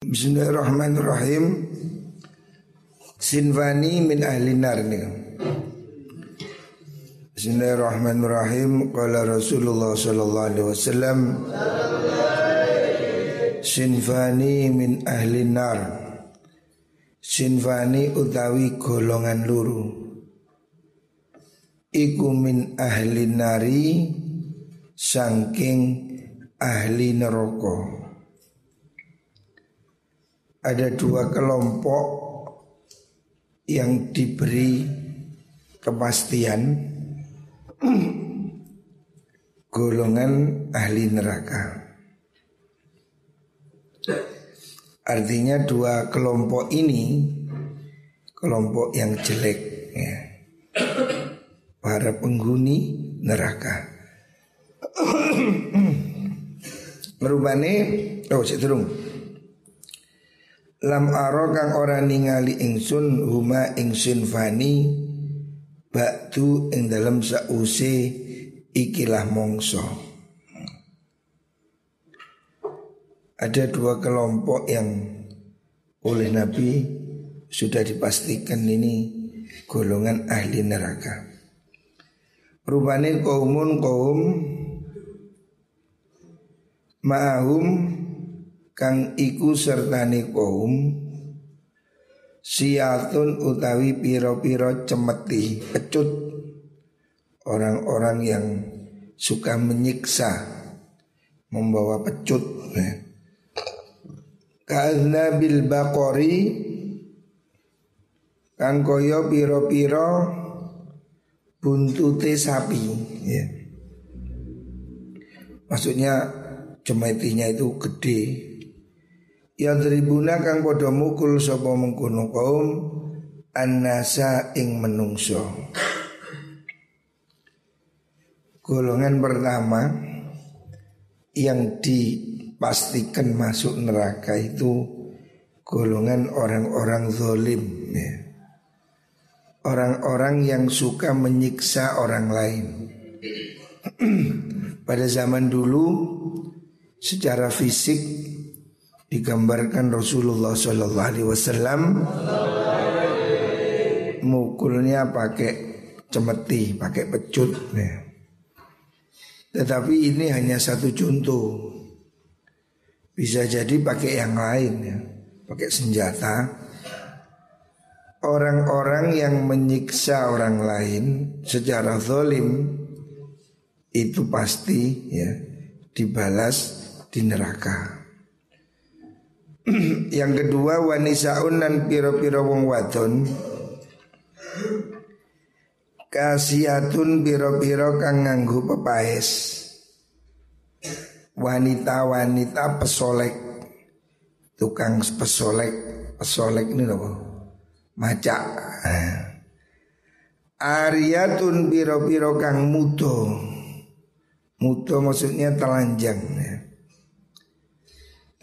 Bismillahirrahmanirrahim. Sinfani min ahli nar nih. Bismillahirrahmanirrahim. Qala Rasulullah sallallahu alaihi wasallam. Sinfani min ahli nar. Sinfani utawi golongan luru. Iku min ahli nari sangking ahli neraka ada dua kelompok yang diberi kepastian golongan ahli neraka. Artinya dua kelompok ini kelompok yang jelek ya. Para penghuni neraka. Merubane oh cek Lam aro kang ora ningali ingsun huma ingsun fani Baktu ing dalam sause ikilah mongso Ada dua kelompok yang oleh Nabi sudah dipastikan ini golongan ahli neraka. Rupane kaumun kaum Ma'ahum kang iku sertane kaum siatun utawi piro-piro cemeti pecut orang-orang yang suka menyiksa membawa pecut ya. Karena bil bakori kang koyo piro-piro buntute sapi ya. Maksudnya cemetinya itu gede yang tribuna kang podo mukul sapa mengkono kaum annasa ing menungso. Golongan pertama yang dipastikan masuk neraka itu golongan orang-orang zolim ya. Orang-orang yang suka menyiksa orang lain Pada zaman dulu secara fisik digambarkan Rasulullah Shallallahu Alaihi Wasallam mukulnya pakai cemeti, pakai pecut. Ya. Tetapi ini hanya satu contoh. Bisa jadi pakai yang lain ya, pakai senjata. Orang-orang yang menyiksa orang lain secara zolim itu pasti ya dibalas di neraka. yang kedua wanisaun dan piro-piro wong wadon. Kasiatun piro-piro kang nganggu pepaes. Wanita-wanita pesolek. Tukang pesolek. Pesolek ini loh maca Ariatun piro-piro kang muto Muto maksudnya telanjang ya.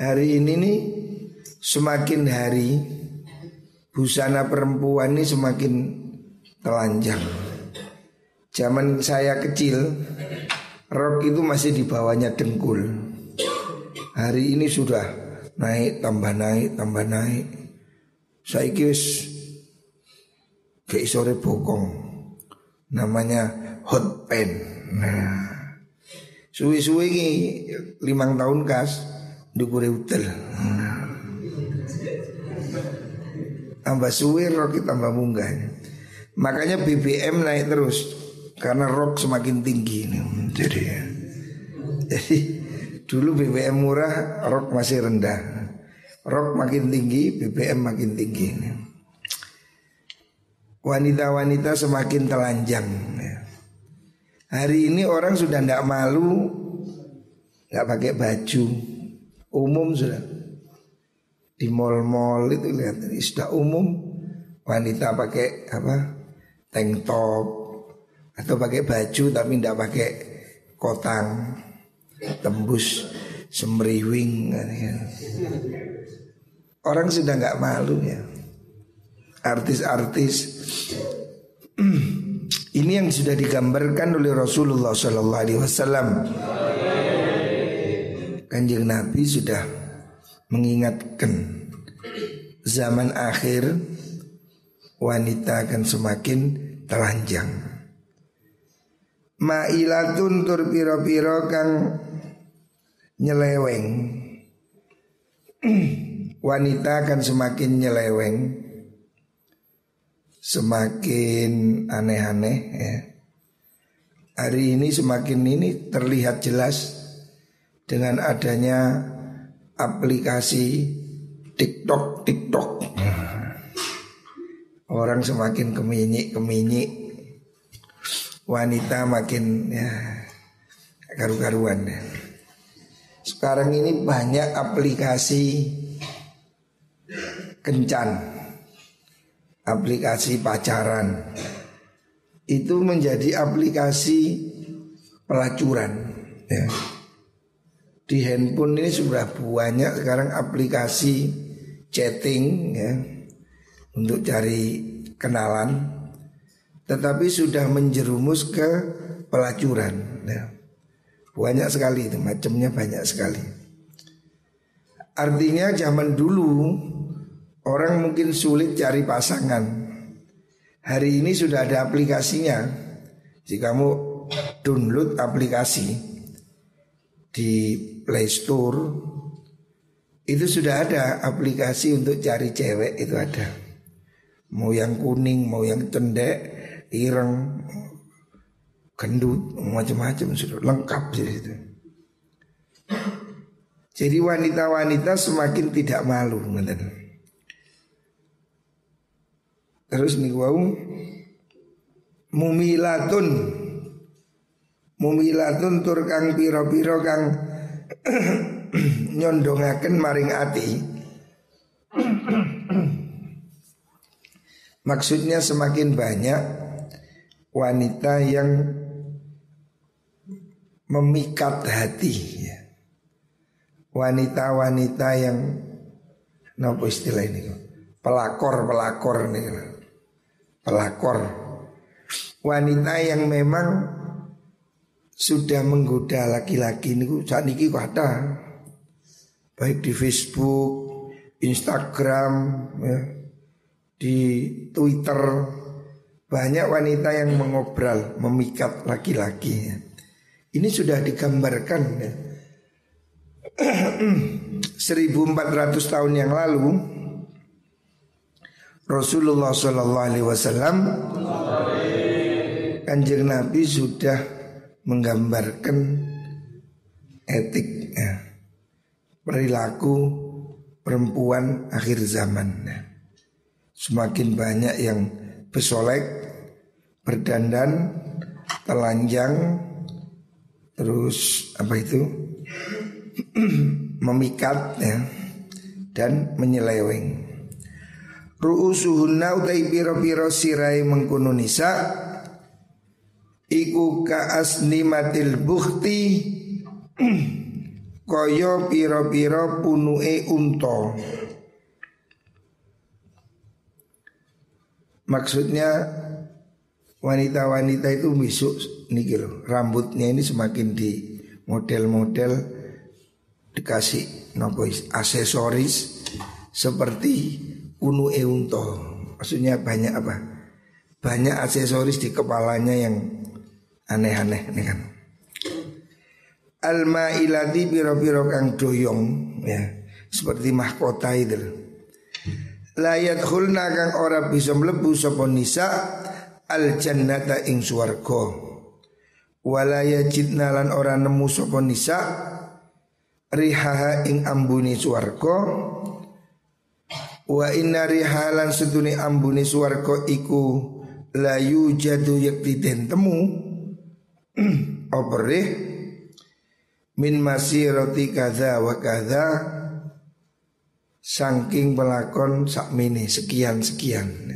Hari ini nih semakin hari busana perempuan ini semakin telanjang. Zaman saya kecil rok itu masih di bawahnya dengkul. Hari ini sudah naik tambah naik tambah naik. Saya kis sore bokong namanya hot pen. Nah, suwi-suwi ini limang tahun kas dukure utel. Tambah suwe rok tambah munggah. Makanya BBM naik terus karena rok semakin tinggi. Jadi jadi dulu BBM murah, rok masih rendah. Rok makin tinggi, BBM makin tinggi. Wanita-wanita semakin telanjang. Hari ini orang sudah tidak malu, nggak pakai baju, umum sudah di mall-mall itu lihat ini sudah umum. Wanita pakai apa? Tank top. Atau pakai baju tapi tidak pakai kotang. Tembus semriwing ya. orang sudah nggak malu ya. Artis-artis. Ini yang sudah digambarkan oleh Rasulullah Sallallahu Alaihi Wasallam. Kanjeng Nabi sudah mengingatkan zaman akhir wanita akan semakin telanjang. Ma'ilatun tur piro-piro kang nyeleweng. wanita akan semakin nyeleweng, semakin aneh-aneh ya. Hari ini semakin ini terlihat jelas dengan adanya aplikasi TikTok TikTok. Orang semakin keminyik-keminyik Wanita makin ya karu-karuan. Sekarang ini banyak aplikasi kencan Aplikasi pacaran Itu menjadi aplikasi pelacuran ya. Di handphone ini sudah banyak sekarang aplikasi chatting ya untuk cari kenalan, tetapi sudah menjerumus ke pelacuran. Ya. Banyak sekali itu, macamnya banyak sekali. Artinya zaman dulu orang mungkin sulit cari pasangan. Hari ini sudah ada aplikasinya. Jika kamu download aplikasi di Play Store itu sudah ada aplikasi untuk cari cewek itu ada. Mau yang kuning, mau yang cendek, ireng, gendut, macam-macam sudah lengkap di situ. Jadi wanita-wanita semakin tidak malu, ngeten. Terus nih wow, mumilatun Mumilatun tur kang piro-piro kang nyondongaken maring ati. Maksudnya semakin banyak wanita yang memikat hati ya. Wanita-wanita yang Nopo istilah ini Pelakor-pelakor nih Pelakor Wanita yang memang sudah menggoda laki-laki ini saat ini kok ada baik di Facebook, Instagram, ya, di Twitter banyak wanita yang mengobrol, memikat laki-laki. Ini sudah digambarkan ya. 1400 tahun yang lalu Rasulullah Shallallahu Alaihi Wasallam kanjeng Nabi sudah menggambarkan etik ya, perilaku perempuan akhir zaman. Ya. Semakin banyak yang bersolek, berdandan, telanjang, terus apa itu memikat ya, dan menyeleweng. Ru'usuhunna utai piro-piro sirai mengkuno nisa Iku ka matil bukti Koyo piro-piro punue unto Maksudnya wanita-wanita itu misuk loh rambutnya ini semakin di model-model dikasih nopo aksesoris seperti unue unto maksudnya banyak apa? Banyak aksesoris di kepalanya yang aneh-aneh nih kan. Alma iladi biro-biro kang doyong ya seperti mahkota itu. Layat khulna kang ora bisa mlebu sapa nisa al jannata ing swarga. Wala yajidna lan ora nemu sapa nisa rihaha ing ambuni swarga. Wa inna rihalan seduni ambuni swarga iku layu jadu yakti temu operih min masiroti kaza wa kaza saking pelakon sakmini sekian sekian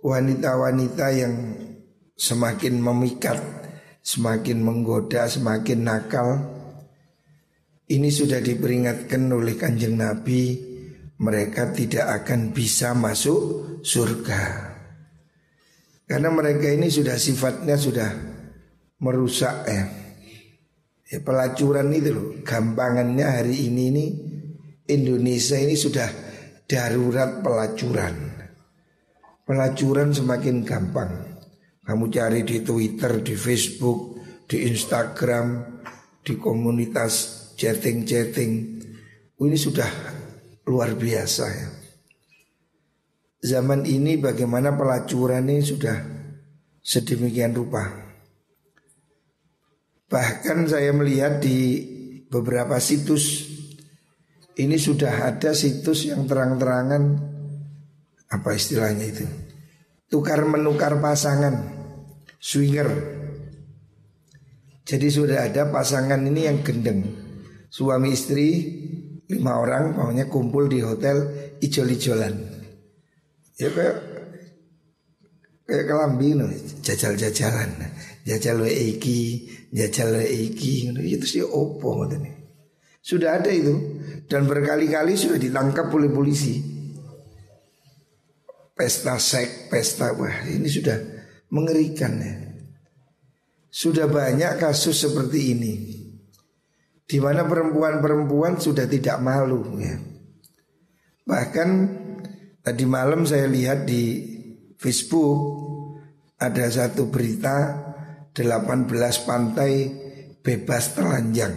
wanita-wanita yang semakin memikat semakin menggoda semakin nakal ini sudah diperingatkan oleh kanjeng Nabi mereka tidak akan bisa masuk surga karena mereka ini sudah sifatnya sudah merusak ya. Ya, pelacuran itu loh, gampangannya hari ini ini Indonesia ini sudah darurat pelacuran. Pelacuran semakin gampang. Kamu cari di Twitter, di Facebook, di Instagram, di komunitas chatting-chatting. Ini sudah luar biasa ya. Zaman ini bagaimana pelacuran ini sudah sedemikian rupa. Bahkan saya melihat di beberapa situs ini sudah ada situs yang terang-terangan apa istilahnya itu tukar menukar pasangan swinger. Jadi sudah ada pasangan ini yang gendeng suami istri lima orang maunya kumpul di hotel ijol-ijolan. Ya kayak kayak kelambi no, jajal-jajalan, jajal iki, jajal iki itu sih opo ngoten Sudah ada itu dan berkali-kali sudah ditangkap oleh polisi. Pesta sek, pesta wah ini sudah mengerikan ya. Sudah banyak kasus seperti ini. Di mana perempuan-perempuan sudah tidak malu ya. Bahkan tadi malam saya lihat di Facebook ada satu berita 18 pantai bebas telanjang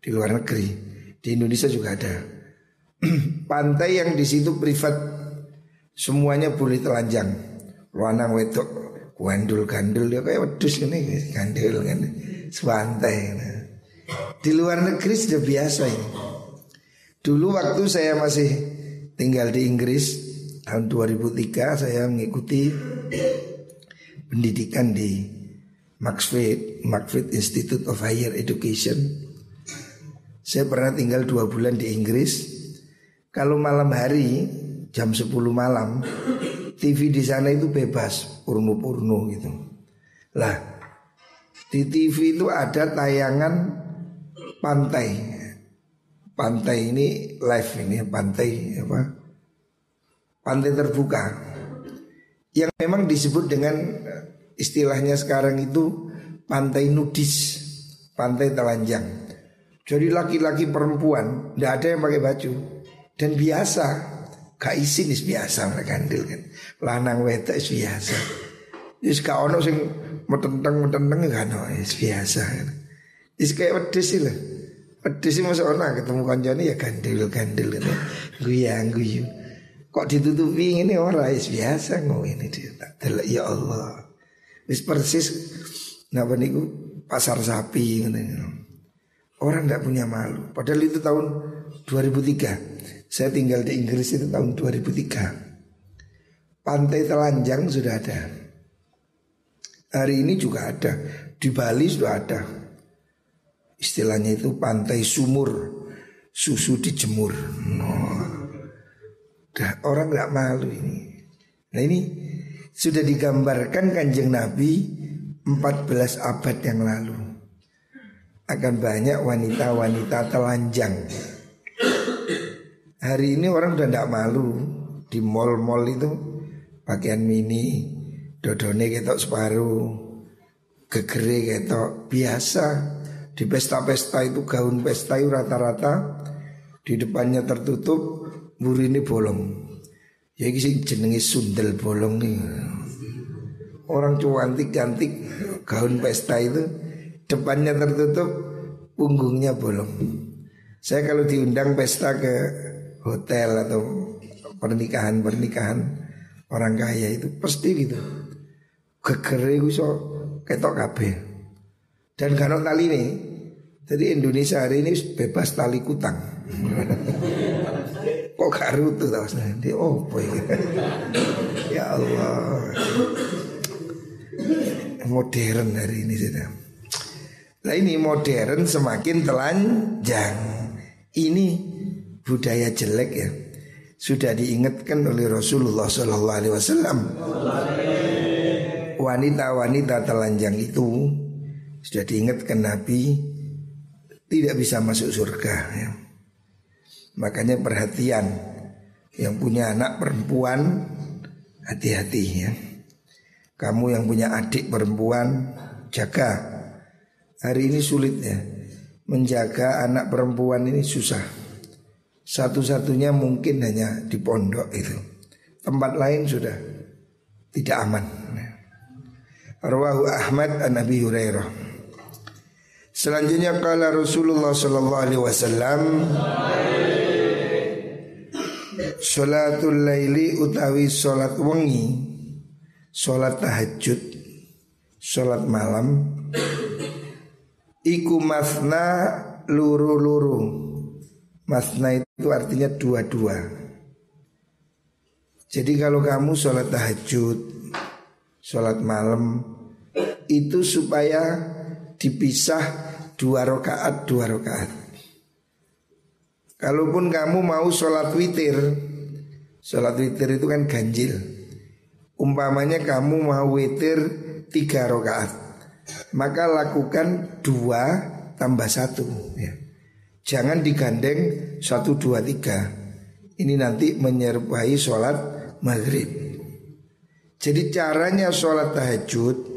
di luar negeri. Di Indonesia juga ada. pantai yang di situ privat semuanya boleh telanjang. Lanang wedok gandul gandul ya kayak wedus ini gandul kan sepantai. Di luar negeri sudah biasa ini. Dulu waktu saya masih tinggal di Inggris tahun 2003 saya mengikuti pendidikan di Maxfield, Maxfield Institute of Higher Education. Saya pernah tinggal dua bulan di Inggris. Kalau malam hari jam 10 malam TV di sana itu bebas purnu-purnu gitu. Lah di TV itu ada tayangan pantai. Pantai ini live ini pantai apa? Pantai terbuka yang memang disebut dengan eh, istilahnya sekarang itu pantai nudis, pantai telanjang. Jadi laki-laki perempuan tidak ada yang pakai baju dan biasa, gak is biasa mereka andil kan. Lanang wedok is biasa. Is gak ono sing metenteng metenteng kan is biasa. Is kayak wedus sih lah. Sih masuk ono ketemu kancane ya gandil kan. Guyang guyu. Kok ditutupi ini is biasa ini dia. Ya Allah. Wis persis napa niku pasar sapi ngene. Orang tidak punya malu. Padahal itu tahun 2003. Saya tinggal di Inggris itu tahun 2003. Pantai telanjang sudah ada. Hari ini juga ada. Di Bali sudah ada. Istilahnya itu pantai sumur. Susu dijemur. Oh. Orang nggak malu ini. Nah ini sudah digambarkan kanjeng Nabi 14 abad yang lalu akan banyak wanita-wanita telanjang. Hari ini orang udah tidak malu di mall-mall itu pakaian mini, dodone ketok separuh, gegere ketok biasa. Di pesta-pesta itu gaun pesta itu rata-rata di depannya tertutup ini bolong. Ya ini jenenge sundel bolong nih. Orang cantik-cantik gaun pesta itu depannya tertutup, punggungnya bolong. Saya kalau diundang pesta ke hotel atau pernikahan-pernikahan orang kaya itu pasti gitu. Gegere so ketok kabeh. Dan kalau tali ini, jadi Indonesia hari ini bebas tali kutang. Kok gak rutuh tau Di opo Ya? Allah. Modern hari ini sudah Nah ini modern semakin telanjang. Ini budaya jelek ya. Sudah diingatkan oleh Rasulullah Sallallahu Alaihi Wasallam. Wanita-wanita telanjang itu Sudah diingatkan Nabi Tidak bisa masuk surga ya. Makanya perhatian yang punya anak perempuan hati-hati ya. Kamu yang punya adik perempuan jaga. Hari ini sulit ya. Menjaga anak perempuan ini susah. Satu-satunya mungkin hanya di pondok itu. Tempat lain sudah tidak aman Arwahu Ahmad an Nabi Hurairah Selanjutnya kala Rasulullah sallallahu alaihi wasallam Salatul laili utawi salat wengi Salat tahajud Salat malam Iku masna luru-luru. Masna itu artinya dua-dua. Jadi kalau kamu sholat tahajud Sholat malam Itu supaya dipisah dua rakaat dua rakaat. Kalaupun kamu mau sholat witir Sholat witir itu kan ganjil. Umpamanya kamu mau witir tiga rakaat maka lakukan dua tambah satu ya. Jangan digandeng satu dua tiga. Ini nanti menyerupai sholat maghrib. Jadi caranya sholat tahajud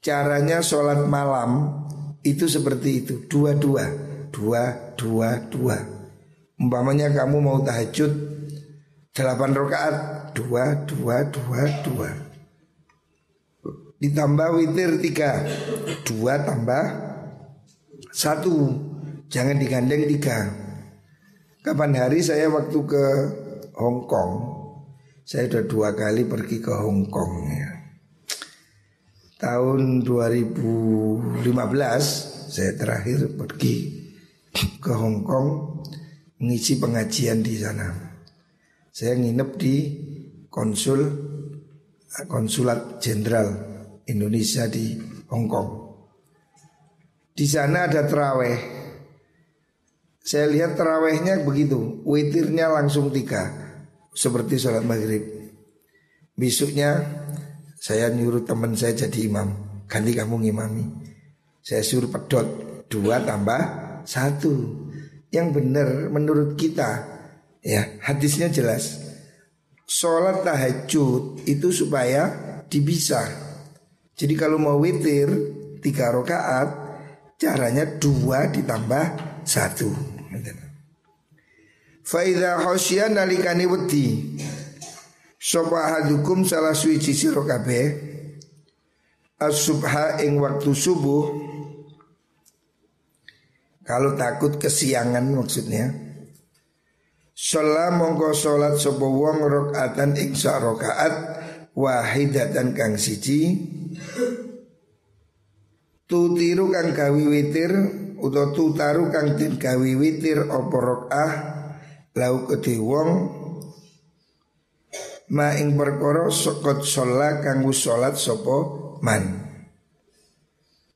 Caranya sholat malam Itu seperti itu. Dua-dua Dua, dua, dua. Umpamanya kamu mau tahajud Delapan rakaat. Dua, dua, dua, dua. Ditambah witir tiga. Dua tambah Satu. Jangan digandeng tiga. Kapan hari saya waktu ke Hong Kong Saya sudah dua kali pergi ke Hong Kong ya. Tahun 2015 Saya terakhir pergi ke Hong Kong Mengisi pengajian di sana Saya nginep di konsul Konsulat Jenderal Indonesia di Hong Kong. Di sana ada teraweh. Saya lihat terawehnya begitu, witirnya langsung tiga, seperti sholat maghrib. Besoknya saya nyuruh teman saya jadi imam, ganti kamu ngimami. Saya suruh pedot dua tambah satu. Yang benar menurut kita, ya hadisnya jelas. Sholat tahajud itu supaya dipisah jadi kalau mau witir tiga rakaat caranya dua ditambah satu. Faida khosya nalikani wedi Sopa hadukum salah suci siro kabeh. As-subha ing waktu subuh. Kalau takut kesiangan maksudnya. Sholat mongko sholat sopo wong rokatan ing sak rokaat Wahidatan kang siji. Tutiru kang gawi witir Uto tutaru kang den gawi witir Opo rokah Lau kedhi wong Ma ing perkara sokot sholat kang sholat sopo man?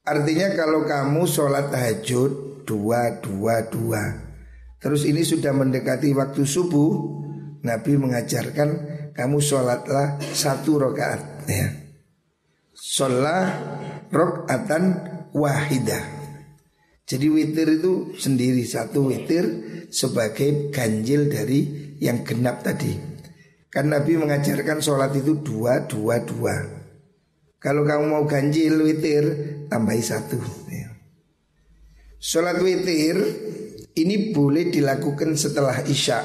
Artinya kalau kamu sholat tahajud Dua, dua, dua. Terus ini sudah mendekati waktu subuh Nabi mengajarkan kamu sholatlah satu rakaat ya. Sholat rokatan wahidah. Jadi witir itu sendiri satu witir sebagai ganjil dari yang genap tadi Kan Nabi mengajarkan sholat itu dua, dua, dua Kalau kamu mau ganjil witir tambahi satu ya. Sholat witir ini boleh dilakukan setelah isya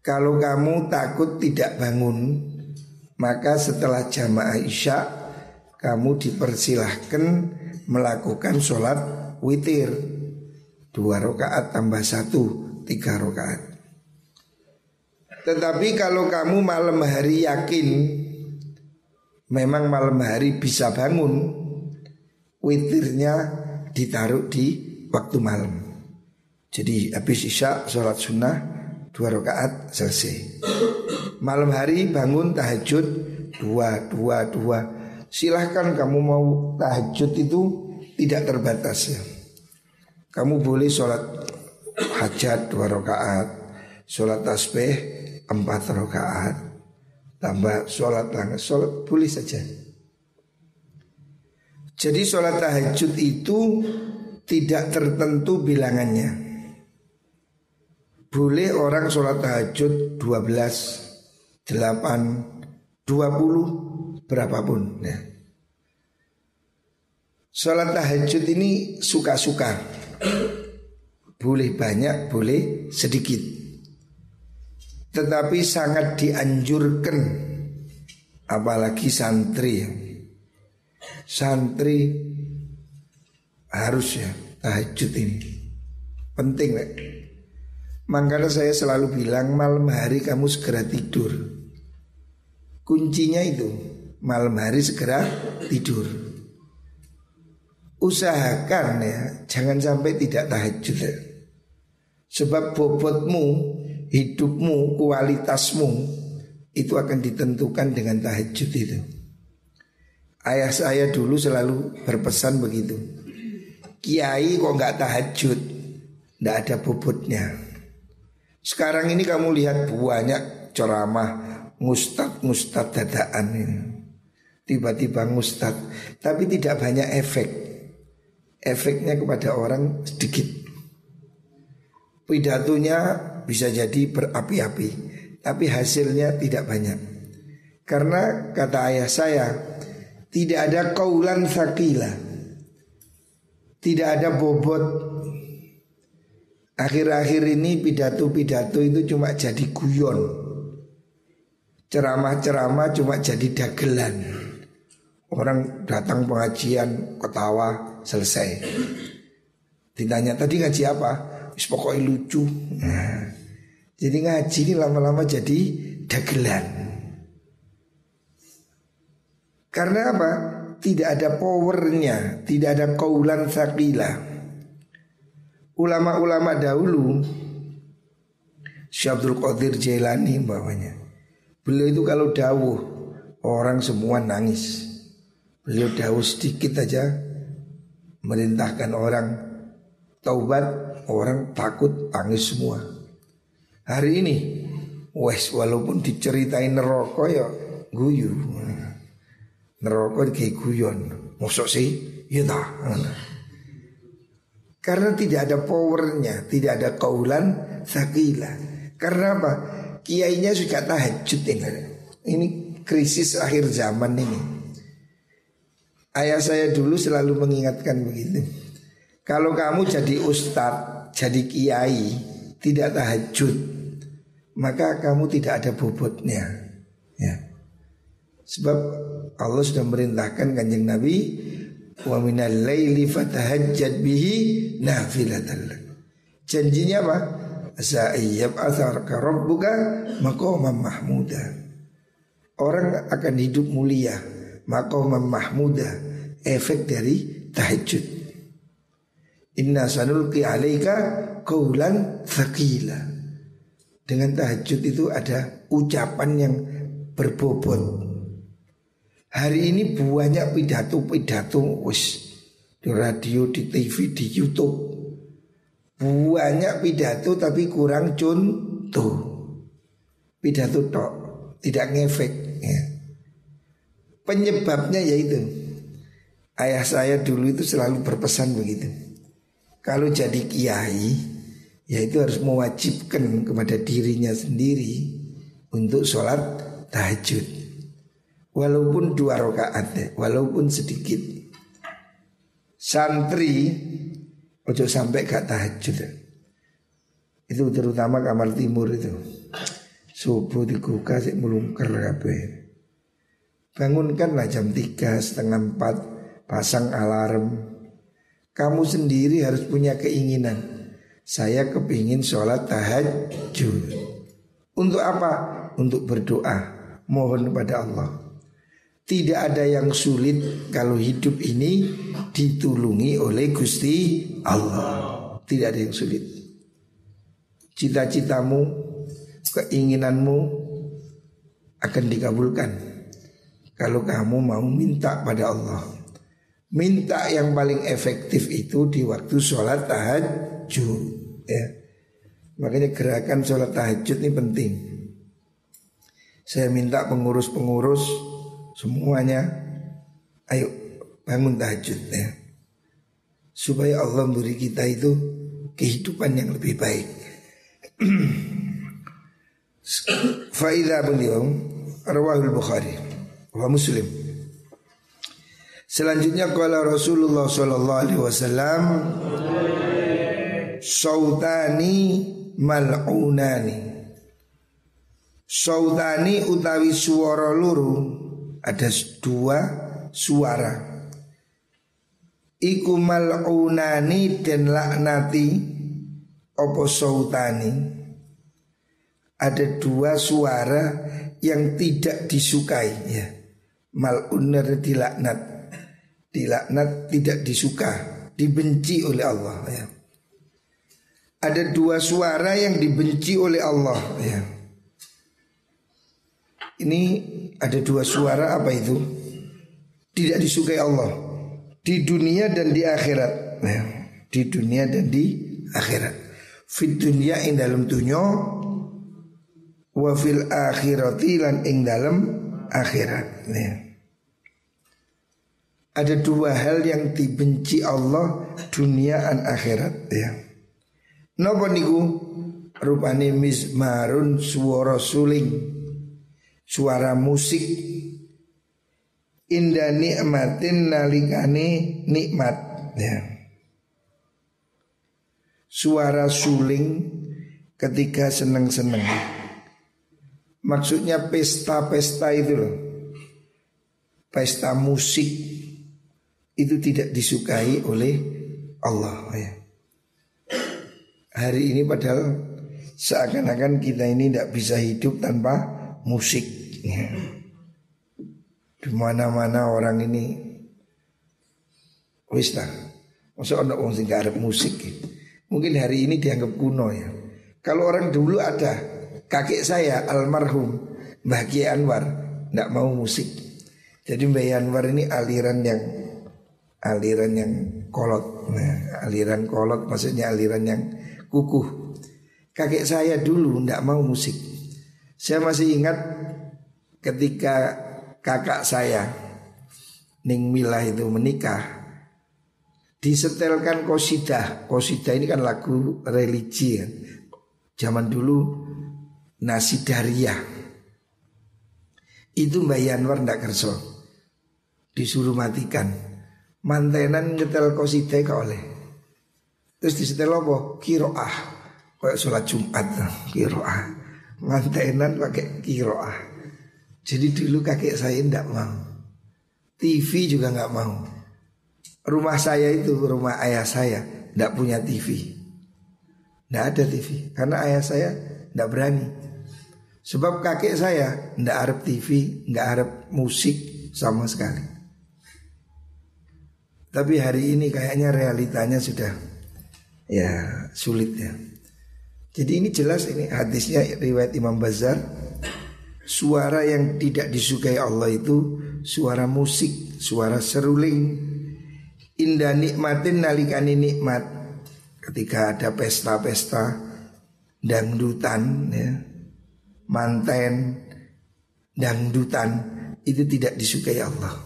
Kalau kamu takut tidak bangun maka setelah jamaah isya kamu dipersilahkan melakukan sholat witir dua rakaat tambah satu tiga rakaat. Tetapi kalau kamu malam hari yakin memang malam hari bisa bangun, witirnya ditaruh di waktu malam. Jadi habis isya sholat sunnah dua rakaat selesai. Malam hari bangun tahajud dua dua dua. Silahkan kamu mau tahajud itu tidak terbatas ya. Kamu boleh sholat hajat dua rakaat, sholat tasbih empat rakaat, tambah sholat langit, sholat boleh saja. Jadi sholat tahajud itu tidak tertentu bilangannya. Boleh orang sholat tahajud 12 8 20 berapapun ya. Sholat tahajud ini suka-suka Boleh banyak, boleh sedikit Tetapi sangat dianjurkan Apalagi santri Santri harus ya tahajud ini. Penting lah Makanya saya selalu bilang malam hari kamu segera tidur. Kuncinya itu malam hari segera tidur. Usahakan ya jangan sampai tidak tahajud. Ya. Sebab bobotmu, hidupmu, kualitasmu itu akan ditentukan dengan tahajud itu. Ayah saya dulu selalu berpesan begitu. Kiai kok nggak tahajud, nggak ada bobotnya. Sekarang ini kamu lihat banyak ceramah mustad mustad dadaan ini. Tiba-tiba mustad, tapi tidak banyak efek efeknya kepada orang sedikit. Pidatonya bisa jadi berapi-api, tapi hasilnya tidak banyak. Karena kata ayah saya, tidak ada kaulan sakila, tidak ada bobot. Akhir-akhir ini pidato-pidato itu cuma jadi guyon. Ceramah-ceramah cuma jadi dagelan. Orang datang pengajian ketawa selesai. Ditanya tadi ngaji apa? Pokoknya lucu. Nah, jadi ngaji ini lama-lama jadi dagelan. Karena apa? Tidak ada powernya, tidak ada kaulan sakila. Ulama-ulama dahulu Syabdul Qadir Jailani bawahnya. Beliau itu kalau dawuh orang semua nangis. Beliau dawuh sedikit aja merintahkan orang taubat, orang takut tangis semua. Hari ini, wes walaupun diceritain neraka ya guyu. Neraka kayak guyon. Maksud sih? Ya. Karena tidak ada powernya, tidak ada kaulan sakila. Karena apa? Kiainya suka tahajud ini. Ini krisis akhir zaman ini. Ayah saya dulu selalu mengingatkan begitu. Kalau kamu jadi ustadz, jadi kiai, tidak tahajud, maka kamu tidak ada bobotnya. Ya. Sebab Allah sudah merintahkan kanjeng Nabi wa minal laili fatahajjad bihi nafilatan Janjinya apa? Sa'iyab atharka rabbuka maqaman mahmuda. Orang akan hidup mulia, maqaman mahmuda efek dari tahajud. Inna sanulqi alaika qaulan thaqila. Dengan tahajud itu ada ucapan yang berbobot. Hari ini banyak pidato-pidato di radio, di TV, di YouTube. Banyak pidato tapi kurang contoh. Pidato tok, tidak ngefek ya. Penyebabnya yaitu Ayah saya dulu itu selalu berpesan begitu. Kalau jadi kiai, ya itu harus mewajibkan kepada dirinya sendiri untuk sholat tahajud. Walaupun dua rakaat, walaupun sedikit. Santri ojo sampai gak tahajud. Itu terutama kamar timur itu. Subuh dikuka sih melungker kabeh. Bangunkanlah jam tiga setengah empat pasang alarm. Kamu sendiri harus punya keinginan. Saya kepingin sholat tahajud. Untuk apa? Untuk berdoa. Mohon kepada Allah. Tidak ada yang sulit kalau hidup ini ditulungi oleh Gusti Allah. Tidak ada yang sulit. Cita-citamu, keinginanmu akan dikabulkan kalau kamu mau minta pada Allah. Minta yang paling efektif itu di waktu sholat tahajud ya. Makanya gerakan sholat tahajud ini penting. Saya minta pengurus-pengurus semuanya Ayo bangun tahajud ya. Supaya Allah memberi kita itu kehidupan yang lebih baik. Faidah beliau Rawahul Bukhari Wa Muslim. Selanjutnya kala Rasulullah sallallahu alaihi wasallam sautani mal'unani Sautani utawi suara luru ada dua suara. Iku mal'unani dan laknati opo sautani. Ada dua suara yang tidak disukai ya. Mal'unar dilaknat. Dilaknat tidak disuka, dibenci oleh Allah ya. Ada dua suara yang dibenci oleh Allah ya. Ini ada dua suara apa itu? Tidak disukai Allah di dunia dan di akhirat. Nah, di dunia dan di akhirat. Fit dunia ing dalam dunia wa fil akhirati lan ing dalam akhirat. Nah. Ada dua hal yang dibenci Allah dunia dan akhirat ya. Napa niku rupane mizmarun suara suling suara musik indah nikmatin nalikane nikmat ya. Suara suling ketika seneng-seneng. Maksudnya pesta-pesta itu loh. Pesta musik itu tidak disukai oleh Allah ya. Hari ini padahal seakan-akan kita ini tidak bisa hidup tanpa musik. Ya. Di mana-mana orang ini wis ta. Masa ana sing musik. Mungkin hari ini dianggap kuno ya. Kalau orang dulu ada kakek saya almarhum Mbah Kiai Anwar tidak mau musik. Jadi Mbah Anwar ini aliran yang aliran yang kolot. Nah, aliran kolot maksudnya aliran yang kukuh. Kakek saya dulu tidak mau musik. Saya masih ingat ketika kakak saya Ning Milah itu menikah disetelkan kosidah. Kosidah ini kan lagu religi kan. Zaman dulu Nasidaria. Itu Mbak Yanwar ndak kerso. Disuruh matikan. Mantenan nyetel kosidah ke oleh. Terus disetel apa? Kiroah. Kayak sholat Jumat. Kiroah mantenan pakai kiroah. Jadi dulu kakek saya tidak mau. TV juga nggak mau. Rumah saya itu rumah ayah saya tidak punya TV. Tidak ada TV karena ayah saya tidak berani. Sebab kakek saya tidak harap TV, nggak harap musik sama sekali. Tapi hari ini kayaknya realitanya sudah ya sulit ya. Jadi ini jelas ini hadisnya riwayat Imam Bazar. Suara yang tidak disukai Allah itu Suara musik, suara seruling. Indah nikmatin nalikani nikmat. Ketika ada pesta-pesta Dangdutan ya, Manten Dangdutan Itu tidak disukai Allah.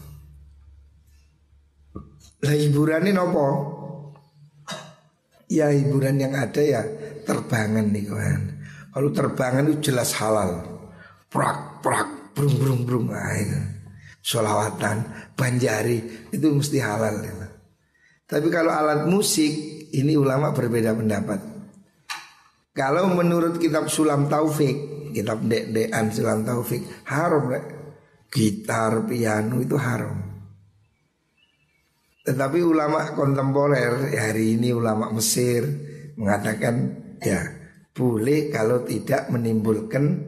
Lah ini nopo Ya hiburan yang ada ya terbangan nih kawan. Kalau terbangan itu jelas halal. Prak prak brung brung brung nah, itu. Solawatan, banjari itu mesti halal. Ya. Tapi kalau alat musik ini ulama berbeda pendapat. Kalau menurut kitab Sulam Taufik, kitab dek-dekan Sulam Taufik haram. Gitar, piano itu haram. Tetapi ulama kontemporer hari ini ulama Mesir mengatakan Ya, boleh kalau tidak menimbulkan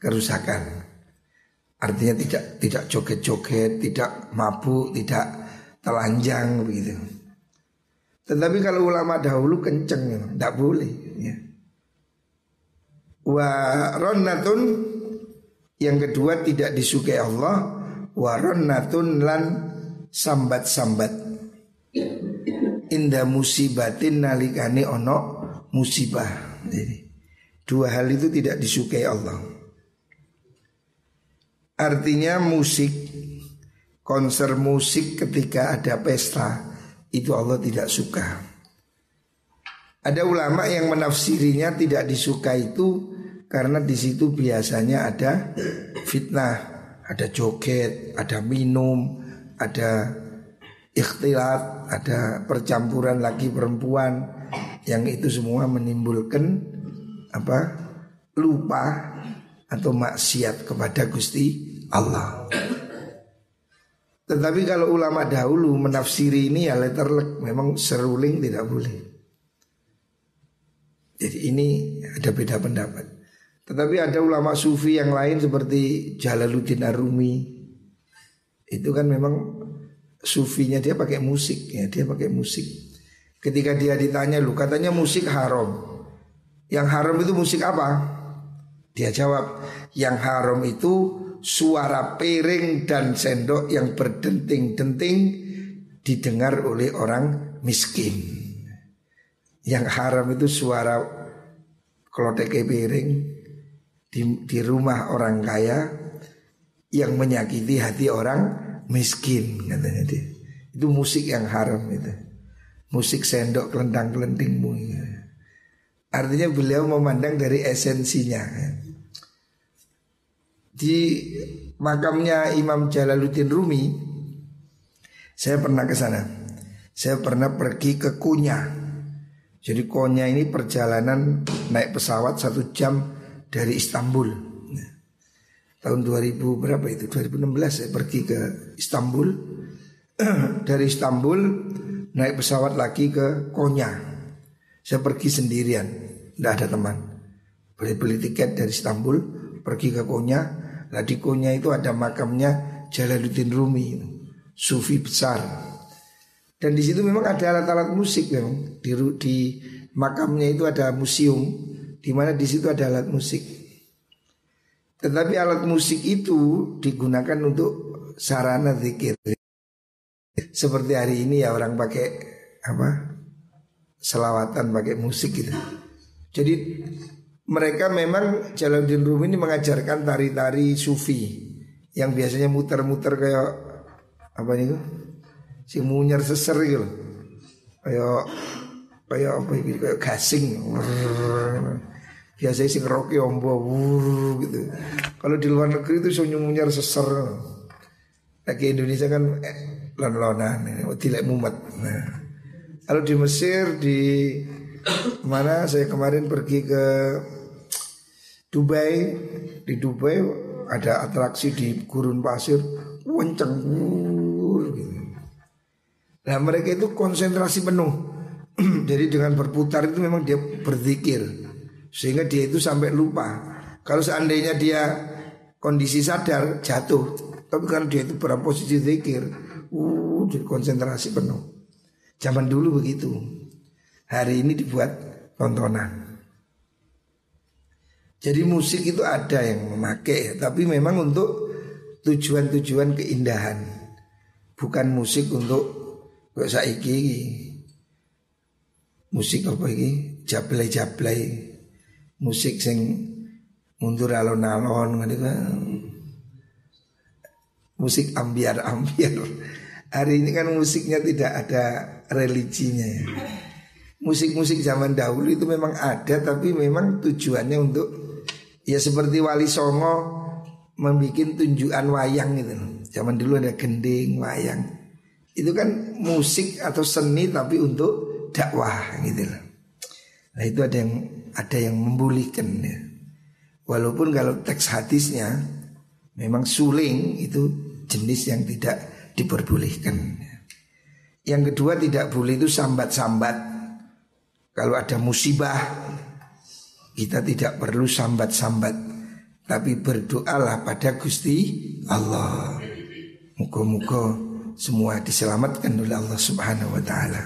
kerusakan. Artinya tidak tidak joget-joget, tidak mabuk, tidak telanjang begitu. Tetapi kalau ulama dahulu kenceng, tidak boleh. Ya. Wa ronnatun yang kedua tidak disukai Allah. Wa ronnatun lan sambat-sambat. Indah musibatin nalikani ono musibah. Jadi dua hal itu tidak disukai Allah. Artinya musik, konser musik ketika ada pesta itu Allah tidak suka. Ada ulama yang menafsirinya tidak disuka itu karena di situ biasanya ada fitnah, ada joget, ada minum, ada ikhtilat, ada percampuran laki perempuan yang itu semua menimbulkan apa? lupa atau maksiat kepada Gusti Allah. Tetapi kalau ulama dahulu menafsiri ini ya letterlek memang seruling tidak boleh. Jadi ini ada beda pendapat. Tetapi ada ulama sufi yang lain seperti Jalaluddin Arumi. Itu kan memang sufinya dia pakai musik ya, dia pakai musik. Ketika dia ditanya lu katanya musik haram. Yang haram itu musik apa? Dia jawab, yang haram itu suara piring dan sendok yang berdenting-denting didengar oleh orang miskin. Yang haram itu suara klotek piring di, di rumah orang kaya yang menyakiti hati orang miskin katanya dia. Itu musik yang haram itu. Musik sendok kelendang kelendingmu. Artinya beliau memandang dari esensinya. Di makamnya Imam Jalaluddin Rumi, saya pernah ke sana. Saya pernah pergi ke Kunya. Jadi Konya ini perjalanan naik pesawat satu jam dari Istanbul. Tahun 2000 berapa itu? 2016 saya pergi ke Istanbul. dari Istanbul naik pesawat lagi ke Konya. Saya pergi sendirian, tidak ada teman. Beli beli tiket dari Istanbul, pergi ke Konya. Lah di Konya itu ada makamnya Jalaluddin Rumi, sufi besar. Dan di situ memang ada alat-alat musik memang di, di makamnya itu ada museum di mana di situ ada alat musik. Tetapi alat musik itu digunakan untuk sarana zikir. Seperti hari ini ya orang pakai apa selawatan pakai musik gitu. Jadi mereka memang Jalaluddin Rumi ini mengajarkan tari-tari sufi yang biasanya muter-muter kayak apa nih si munyer seser gitu kayak kayak apa ini? Kayak gasing biasanya sih ngeroki ombo gitu. Kalau di luar negeri itu so munyer seser lagi Indonesia kan eh, lon-lonan tidak mumet. Nah kalau di Mesir di mana saya kemarin pergi ke Dubai. Di Dubai ada atraksi di gurun pasir kenceng gitu. Nah mereka itu konsentrasi penuh. Jadi dengan berputar itu memang dia berzikir Sehingga dia itu sampai lupa Kalau seandainya dia kondisi sadar jatuh Tapi kan dia itu pada posisi zikir uh, konsentrasi penuh Zaman dulu begitu. Hari ini dibuat tontonan. Jadi musik itu ada yang memakai, tapi memang untuk tujuan-tujuan keindahan. Bukan musik untuk kok saiki musik apa iki? Jablay-jablay. Musik sing mundur alon-alon Musik ambiar-ambiar. Hari ini kan musiknya tidak ada religinya ya. Musik-musik zaman dahulu itu memang ada tapi memang tujuannya untuk ya seperti Wali Songo membuat tunjukan wayang gitu. Zaman dulu ada gending, wayang. Itu kan musik atau seni tapi untuk dakwah gitu. Nah itu ada yang ada yang membulikan ya. Walaupun kalau teks hadisnya memang suling itu jenis yang tidak diperbolehkan. Yang kedua tidak boleh itu sambat-sambat. Kalau ada musibah kita tidak perlu sambat-sambat tapi berdoalah pada Gusti Allah. Muka-muka semua diselamatkan oleh Allah Subhanahu wa taala.